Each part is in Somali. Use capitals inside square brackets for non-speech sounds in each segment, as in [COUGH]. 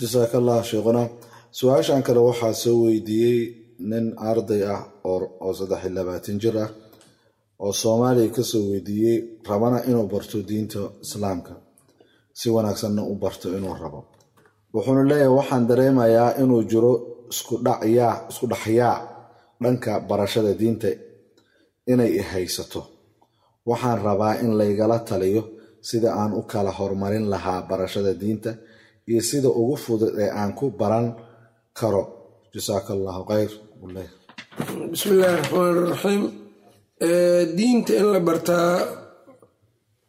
jasaaka allah sheekhuna su'aashan kale waxaa soo weydiiyey nin arday ah oo saddex iyo labaatan jir ah oo soomaaliya ka soo weydiiyey rabana inuu barto diinta islaamka. Si wanaagsanna u barto inuu rabo. Wuxuuna leeyahay waxaan dareemayaa inuu jiro isku dhaxyaa dhanka barashada diinta inay haysato. Waxaan rabaa in laygala taliyo sida aan u kala horumarin lahaa barashada diinta iyo sida ugu fudud ee aan ku baran karo. Jasaaka allahu khayr bismi illaahi raxmaan raxiim diinta in la bartaa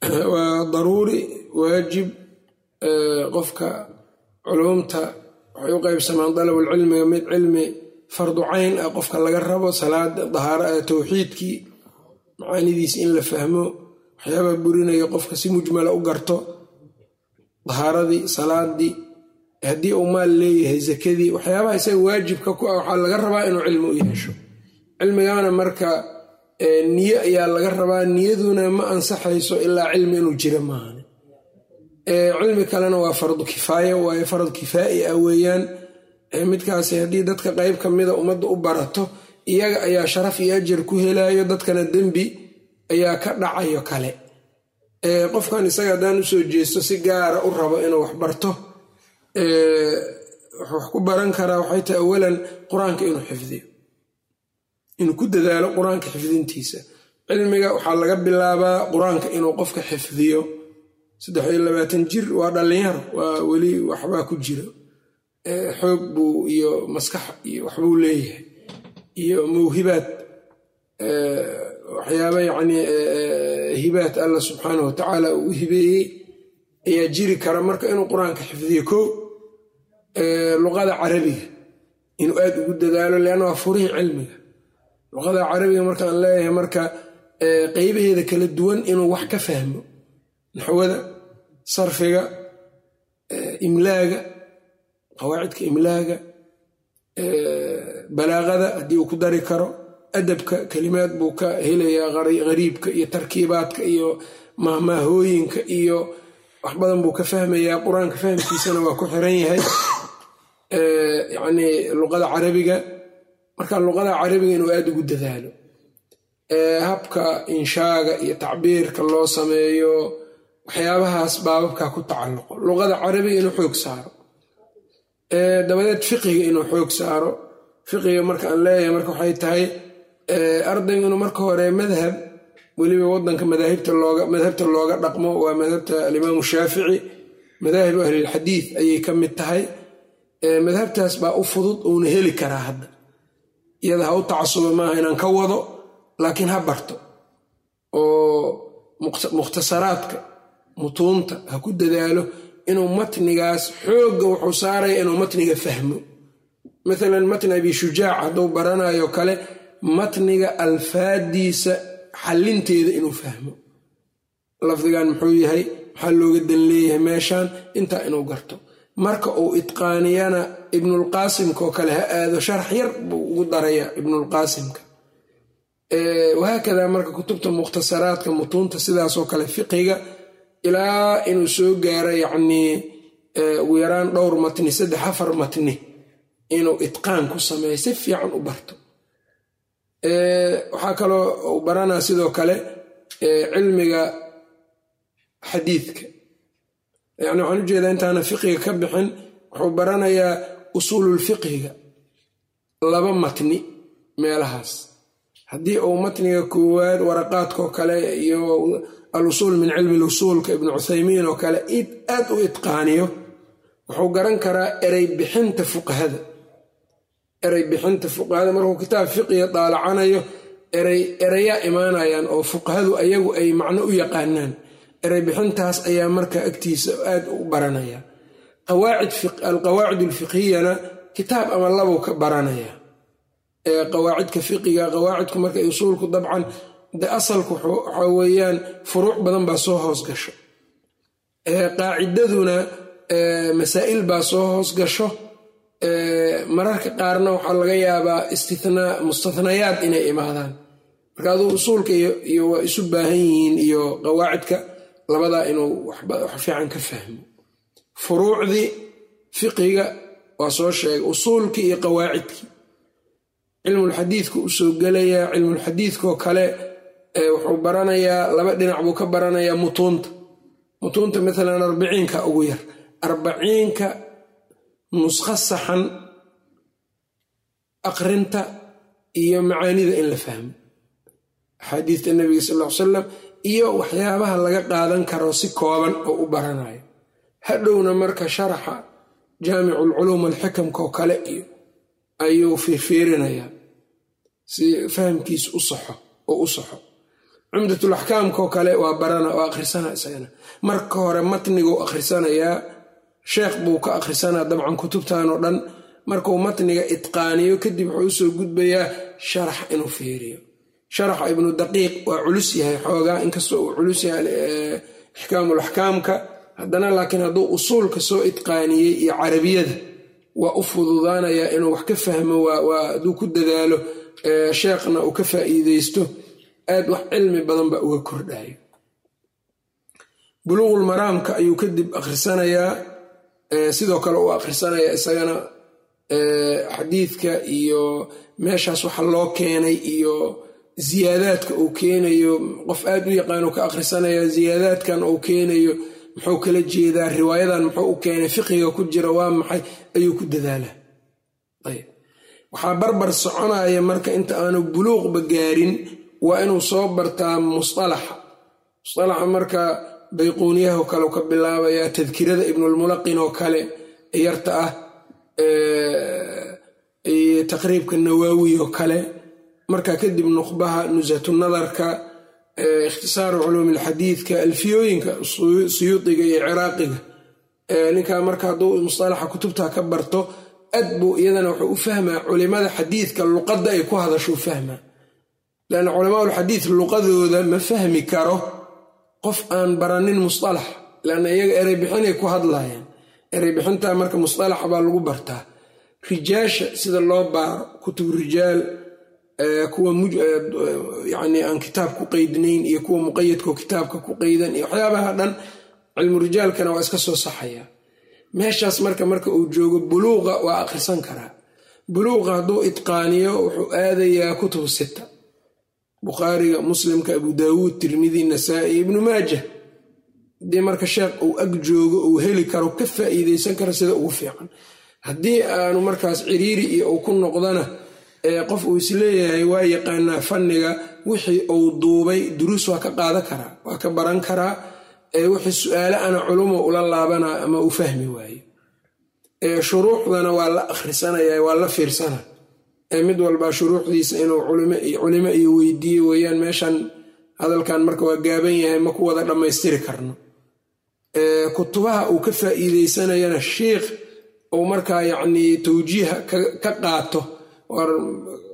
[CLEARS THROAT] waa daruuri waajib. Qofka culumta waxay u qaybsamaan dalabulcilmiga mid cilmi fardu cayn ah qofka laga rabo salaada dahaara towxiidkii macaanidiis in la fahmo waxyaabaa burinaya qofka si mujmala u garto dahaaradii salaadii haddii uu maal leeyahay zakadii waxyaabaha isaga waajibka ku ah waxaa laga rabaa inuu cilmi u yeesho. Cilmigaana marka niye ayaa laga rabaa niyaduna ma ansaxayso ilaa cilmi inuu jira maahan cilmi kalena waa fardu kifaaya waayo farad kifaa'i ah weeyaan. Midkaasi haddii dadka qayb ka mida ummadda u barato iyaga ayaa sharaf iyo ajar ku helayo dadkana dembi ayaa ka dhacayo kale qofkan isaga haddaan u soo jeesto si gaara u rabo inuu wax barto wax ku baran karaa waxay tahay awalan qur'aanka inuu xifdiyo. Inuu ku dadaalo qur'aanka xifdintiisa. Cilmiga waxaa laga bilaabaa qur'aanka inuu qofka xifdiyo. Saddex iyo labaatan jir waa dhallinyaro waa weli waxbaa ku jira xoog buu iyo maskax iyo waxbuu leeyahay. Iyo mawhibaad. Waxyaaba yacnii hibaad alla subxaanah wa tacaala uu hibeeyey ayaa jiri kara marka inuu qur'aanka xifdiyo ko luqada carabiga inuu aad ugu dadaalo leanna waa furihii cilmiga. Luqada carabiga markaan leeyahay marka qeybaheeda kala duwan inuu wax ka fahmo. Naxwada sarfiga imlaaga qawaacidka imlaaga balaaqada haddii uu ku dari karo adabka kelimaad buu ka helayaa qariibka iyo tarkiibaadka iyo mahmaahooyinka iyo wax badan buu ka fahmayaa. Qur'aanka fahamkiisana waa ku xiran yahay yacnii luqada carabiga. Marka luqada carabiga inuu aada ugu dadaalo habka inshaaga iyo tacbiirka loo sameeyo waxyaabahaas baababkaa ku tacalluqo. Luqada carabiga inuu xoog saaro dabadeed fiqiga inuu xoog saaro. Fiqiga marka aan leeyahay marka waxay tahay ardaygu inuu marka hore madhab weliba wadanka madhabta looga dhaqmo waa madhabta alimaamu shaafici. Madaahibu ahlilxadiid ayay ka mid tahay. Madhabtaas baa u fudud uuna heli karaa hadda. Iyada ha u tacasuba maaha inaan ka wado laakiin ha barto. Oo mukhtasaraadka mutuunta ha ku dadaalo inuu matnigaas xoogga wuxuu saaraya inuu matniga fahmo. Maalan matni abi shujaac hadduu baranayo kale matniga alfaadiisa xalinteeda inuu fahmo. Lafdigan muxuu yahay maxaa looga dan leeyahay meeshan intaa inuu garto. Marka uu itqaaniyana ibnulqaasimka kale ha aado sharax yar buu ugu daraya ibnulqaasimka wahaakadaa marka kutubta mukhtasaraadka mutuunta sidaasoo kale fiqiga ilaa inuu soo gaaro yacnii ugu yaraan dhowr matni saddex afar matni inuu itqaan ku sameeyo si fiican u barto waxaa kaloo baranaa sidoo kale cilmiga xadiidka. Yani waxaan u jeedaa intaana fiqiga ka bixin wuxuu baranayaa usuululfiqhiga laba matni meelahaas. Haddii uu matniga koowaad waraqaadkaoo kale iyo alusuul min cilmi lusuulka ibnu cuthaymiin oo kale aad u itqaaniyo wuxuu garan karaa erey bixinta fuqahada erey bixinta fuqahada. Markuu kitaab fiqiga daalacanayo ereyaa imaanayaan oo fuqahadu ayagu ay macno u yaqaanaan. Erey bixintaas ayaa marka agtiisa aad u baranaya. Alqawaacid alfiqhiyana kitaab ama labuu ka baranaya. Qawaacidka fiqiga qawaacidku marka usuulku dabcan de asalku waxaa weeyaan furuuc badan baa soo hoos gasho. Qaacidaduna masaa'il baa soo hoos gasho mararka qaarna waxaa laga yaabaa istinaa mustahnayaad inay imaadaan. Marka aduu usuulka iyo waa isu baahan yihiin iyo qawaacidka labadaa inuu wax fiican ka fahmo. Furuucdii fiqiga waa soo sheegay usuulkii iyo qawaacidkii cilmulxadiidku u gelayaa cilmulxadiidkoo kale wuxuu baranayaa laba dhinac buu ka baranayaa mutuunta. Mutuunta maalan arbiciinka ugu yar. Arbaciinka nuskho saxan aqrinta iyo macaanida in la fahmo. Axaadiista nabiga sal ly salam iyo waxyaabaha laga qaadan karo si kooban oo u baranayo. Hadhowna marka sharaxa jaamicu lculuum alxikamka oo kale iyo ayuu fiirfiirinayaa si fahamkiisa u saxo oo u saxo. Cumdatul axkaamka oo kale waa barana oo akhrisana isagana. Marka hore matniguu akhrisanayaa sheekh buu ka akhrisanaa dabcan kutubtan oo dhan. Markuu matniga itqaaniyo kadib wuxuu u soo gudbayaa sharax inuu fiiriyo. Sharaxa ibnu daqiiq waa culus yahay xoogaa inkastoo uu culus yahay ixkaamul axkaamka. Haddana laakiin hadduu usuulka soo itqaaniyey iyo carabiyada waa u fududaanayaa inuu wax ka fahmo hadduu ku dadaalo sheekhna uu ka faa'iideysto aad wax cilmi badan baa uga kordhayo buluuqul maraamka ayuu kadib akhrisanayaa sidoo kale uu akhrisanayaa isagana xadiidka iyo meeshaas waxa loo keenay iyo ziyaadaadka uu keenayo. Qof aad u yaqaano ka akhrisanaya ziyaadaadkan uu keenayo muxuu kala jeedaa riwaayadan muxuu u keenay fiqiga ku jira waa maxay ayuu ku dadaalaa. Ayb. Waxaa barbar soconaya marka inta aanu buluuqba gaarin waa inuu soo bartaa musalaxa musalaxa marka bayquuniyaha kale ka bilaabaya tadkirada ibnulmulaqin oo kale yarta ah taqriibka nawaawi oo kale. Marka kadib nuqbaha nusatu nadarka ikhtisaaru culuumi alxadiidka alfiyooyinka suyuudiga iyo ciraaqiga ninkaa marka hadduu musalaxa kutubta ka barto ad buu iyadana wuxuu u fahmaa culimada xadiidka luqadda ay ku hadasho u fahmaa. Lanna culamaaulxadiid luqadooda ma fahmi karo qof aan baranin musalax lanna iyaga ereybixinay ku hadlayaan ereybixinta marka musalaxa baa lagu bartaa. Rijaasha sida loo baaro kutub rijaal kuwa yani aan kitaab ku qeydnayn iyo kuwa muqayadkao kitaabka ku qeydan iyo waxyaabaha dhan cilmu rijaalkana waa iska soo saxaya. Meeshaas marka marka uu joogo buluuqa waa akhrisan karaa. Buluuqa hadduu itqaaniyo wuxuu aadayaa kutub sita bukhaariga muslimka abu daawuud tirmidi nasaa-i ibnu maaja. Haddii marka sheekh uu ag joogo uu heli karo ka faa'iideysan karo sida ugu fiican. Haddii aanu markaas ciriiri iyo uu ku noqdana qof uu is leeyahay waa yaqaanaa fanniga wixii uu duubay duruus waa ka qaadan karaa waa ka baran karaa wixii su'aale ana culumo ula laabanaa ama uu fahmi waaye shuruuxdana waa la akhrisanaya waa la fiirsana mid walbaa shuruuxdiisa inuu culimo iyo weydiiye weeyaan meeshan hadalkan marka waa gaaban yahay ma ku wada dhammaystiri karno. Kutubaha uu ka faa'iideysanayana shiikh uu markaa yacnii tawjiiha ka qaato.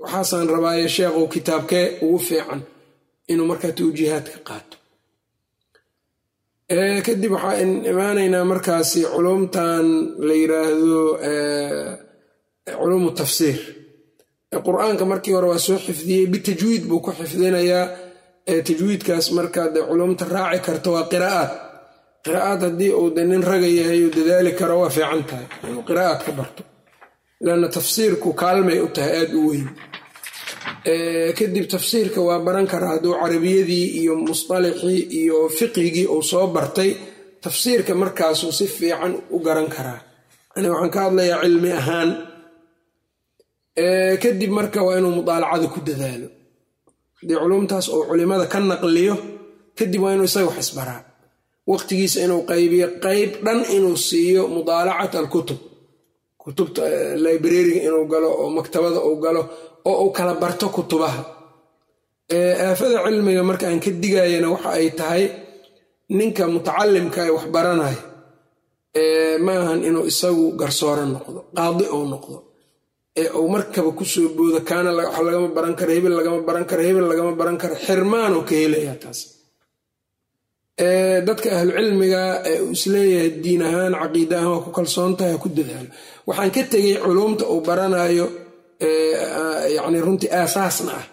Waxaasaan rabaaye sheekhu kitaabkee ugu fiican inuu markaa tawjiihaad ka qaato. Kadib waxaa imaanaynaa markaasi culumtan la yiraahdo culuumu tafsiir qur'aanka markii hore waa soo xifdiyey bitajwiid buu ku xifdinayaa tajwiidkaas markaa dee culumta raaci karta waa qiraa'aad. Qiraa'aad haddii uu de nin raga yahay uu dadaali karo waa fiican tahay inuu qiraa'aad ka barto. Lanna tafsiirku kaalmay u tahay aada u weyn. Kadib tafsiirka waa baran karaa hadduu carabiyadii iyo musطalixii iyo fiqigii uu soo bartay tafsiirka markaasuu si fiican u garan karaa. Yani waxaan ka hadlayaa cilmi ahaan kadib marka waa inuu mudaalacada ku dadaalo. Haddii culumtaas uu culimada ka naqliyo kadib waa inuu isaga wax isbaraa. Waqtigiisa inuu qaybiyo qayb dhan inuu siiyo mudaalacat alkutub kutubta librariga inuu galo oo maktabada uu galo oo uu kala barto kutubaha. Aafada cilmiga marka aan ka digayana waxa ay tahay ninka mutacalimka ee wax baranaya ma ahan inuu isagu garsooro noqdo qaadi ou noqdo ee uu markaba ku soo boodo kaana wax lagama baran karo hebel lagama baran karo hebel lagama baran karo xirmaanuu ka helaya taas. Dadka ahlucilmiga ee uu is leeyahay diin ahaan caqiida ahaan waa ku kalsoon tahay ha ku dadaalo waxaan ka tegay culumta uu baranayo yani runtii aasaasna ah.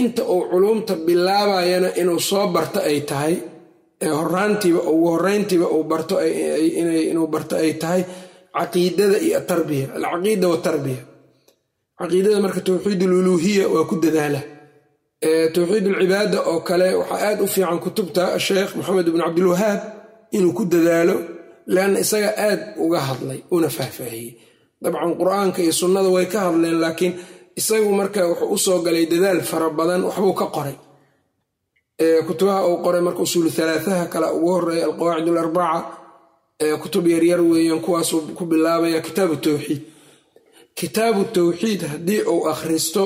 Inta uu culumta bilaabayana inuu soo barto ay tahay horaantiiba ugu horeyntiiba uu barto inuu barto ay tahay caqiidada iyo atarbiya alcaqiida watarbiya caqiidada marka towxiid aluluuhiya waa ku dadaala. Towxiid alcibaada oo kale waxaa aad u fiican kutubta sheekh maxamed ibn cabdilwahaab inuu ku dadaalo leanna isaga aad uga hadlay una faahfaahiyey. Dabcan qur'aanka iyo sunnada way ka hadleen laakiin isagu marka wuxuu u soo galay dadaal fara badan waxbuu ka qoray. Kutubaha uu qoray marka usuulu halaataha kale ugu horreeya alqawaacid alarbaca kutub yaryar weeyaan kuwaasuu ku bilaabaya kitaabu towxiid kitaabu towxiid haddii uu akhristo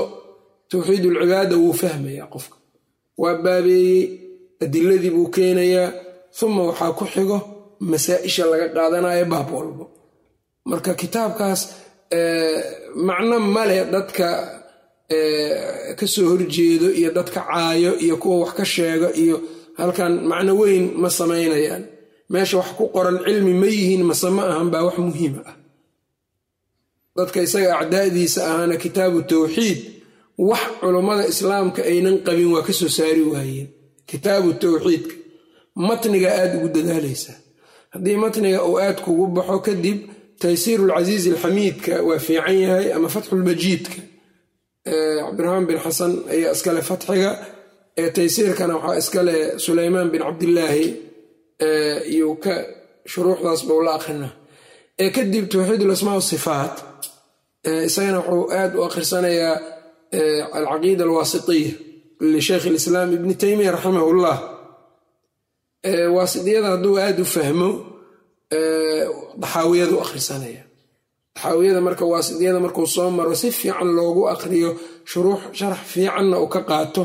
towxiid ulcibaada wuu fahmayaa qofka. Waa baabeeyey adiladii buu keenayaa uma waxaa ku xigo masaa-isha laga qaadanayo baab walbo. Marka kitaabkaas macno male dadka ka soo horjeedo iyo dadka caayo iyo kuwa wax ka sheego iyo halkan macno weyn ma samaynayaan meesha wax ku qoran cilmi ma yihiin mase ma ahan baa wax muhiima ah. Dadka isaga acdaadiisa ahaana kitaabu towxiid wax culummada islaamka aynan qabin waa ka soo saari waayeen kitaabu towxiidka matniga aada ugu dadaalaysaa haddii matniga uu aad kugu baxo kadib taysiir ulcasiiz alxamiidka waa fiican yahay ama fatxulmajiidka cabdiraxmaan bin xasan ayaa iskale fatxiga. Taysiirkana waxaa iskale sulaymaan bin cabdilaahi iyo ka shuruuxdaas bau la akrinaa kadib towxiid ulasmaa sifaat isagana wuxuu aad u akhrisanayaa alcaqiida alwaasitiya lisheikh alislaam ibni teymiya raximah llah waasidiyada hadduu aada u fahmo daxaawiyadu akhrisanaya. Daxaawiyada marka waasidiyada markuu soo maro si fiican loogu akriyo shuruux sharax fiicanna uu ka qaato.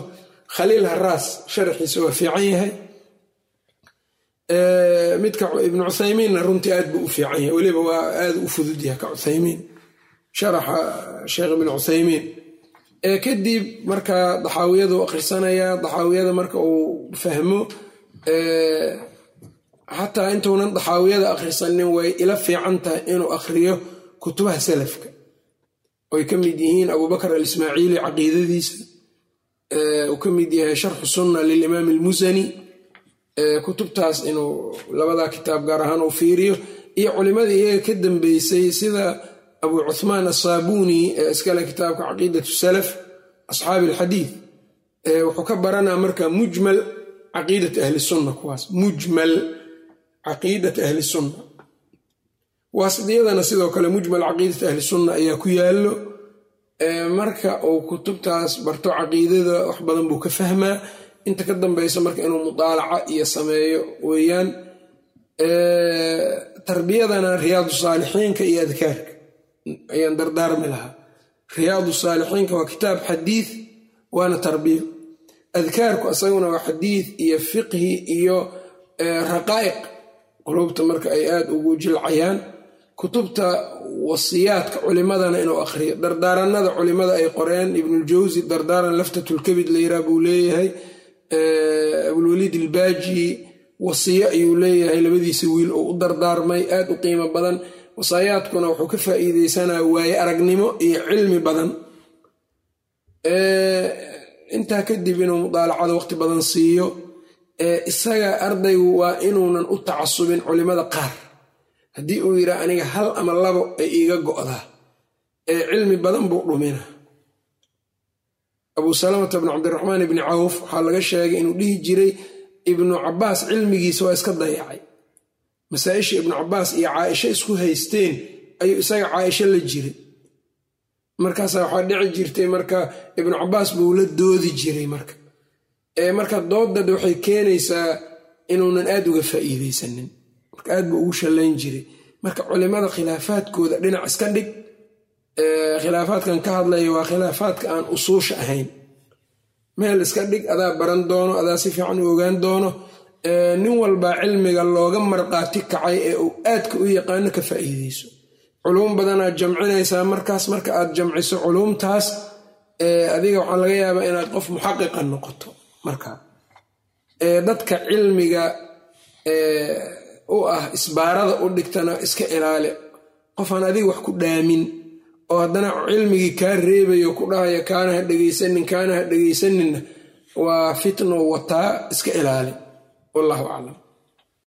Khaliil haraas sharaxiisa waa fiican yahay midka ibnu cuthaymiinna runtii aad buu u fiican yahay. Weliba waa aada u fudud yahay ka cuthaymiin. Sharaxa sheekh ibn cuthaymiin. Kadib marka daxaawiyadu akhrisanayaa daxaawiyada marka uu fahmo xataa intuunan daxaawiyada akhrisanin way ila fiican tahay inuu akhriyo kutubaha salafka. Oy ka mid yihiin abubakar alismaaciili caqiidadiisa. Uu ka mid yahay sharxu sunna lilimaam almusani kutubtaas inuu labadaa kitaab gaar ahaan uu fiiriyo. Iyo culimadii iyaga ka dambeysay sida abu cuthmaan asaabuuni ee iskale kitaabka caqiidat salaf asxaabi alxadiid wuxuu ka baranaa marka mujmal caqiidat ahli sunna kuwaas mujmal caqiidat ahli sunna. Waasidiyadana sidoo kale mujmal caqiidat ahli sunna ayaa ku yaallo. Marka uu kutubtaas barto caqiidada wax badan buu ka fahmaa inta ka dambeysa marka inuu mudaalaca iyo sameeyo weeyaan tarbiyadana riyaadu saalixiinka iyo adkaarka. Ayaan dardaarmi lahaa. Riyaadu saalixiinka waa kitaab xadiid waana tarbiya adkaarku asaguna waa xadiid iyo fiqhi iyo raqaa'iq. Qulubta marka ay aada ugu jilcayaan kutubta wasiyaadka culimadana inuu akhriyo. Dardaaranada culimada ay qoreen ibnuljawsi dardaaran laftatulkabid layraa buu leeyahay abulwaliid ilbaaji wasiyo ayuu leeyahay labadiisa wiil oo u dardaarmay aad u qiimo badan. Wasaayaadkuna wuxuu ka faa'iideysanaa waaye aragnimo iyo cilmi badan. Intaa kadib inuu mudaalacada waqti badan siiyo isaga ardaygu waa inuunan u tacasubin culimada qaar. Haddii uu yidhaa aniga hal ama labo ay iiga go'daa ee cilmi badan buu dhumina abuu salamata bnu cabdiraxmaan ibni cawf waxaa laga sheegay inuu dhihi jiray ibnu cabaas cilmigiisa waa iska dayacay. Masaa-isha ibnu cabaas iyo caaisho isku haysteen ayuu isaga caaisho la jiray. Markaasaa waxaa dhici jirtay marka ibnu cabaas buu la doodi jiray marka. Marka doodad waxay keenaysaa inuunan aad uga faa'iideysanin marka aad buu ugu shallayn jiray. Marka culimada khilaafaadkooda dhinac iska dhig khilaafaadkan ka hadlaya waa khilaafaadka aan usuusha ahayn. Meel iska dhig adaa baran doono adaa si fiican u ogaan doono nin walbaa cilmiga looga marqaati kacay ee uu aadka u yaqaano ka faa'iideyso. Culuum badanaad jamcinaysaa markaas marka aad jamciso culuumtaas adiga waxaa laga yaabaa inaad qof muxaqiqa noqoto markaa dadka cilmiga u ah isbaarada u dhigtana iska ilaali. Qofaan adiga wax ku dhaamin oo haddana cilmigii kaa reebayo ku dhahaya kaana ha dhegaysanin kaana ha dhegaysaninna waa fitno wataa iska ilaali. Wallahu aclam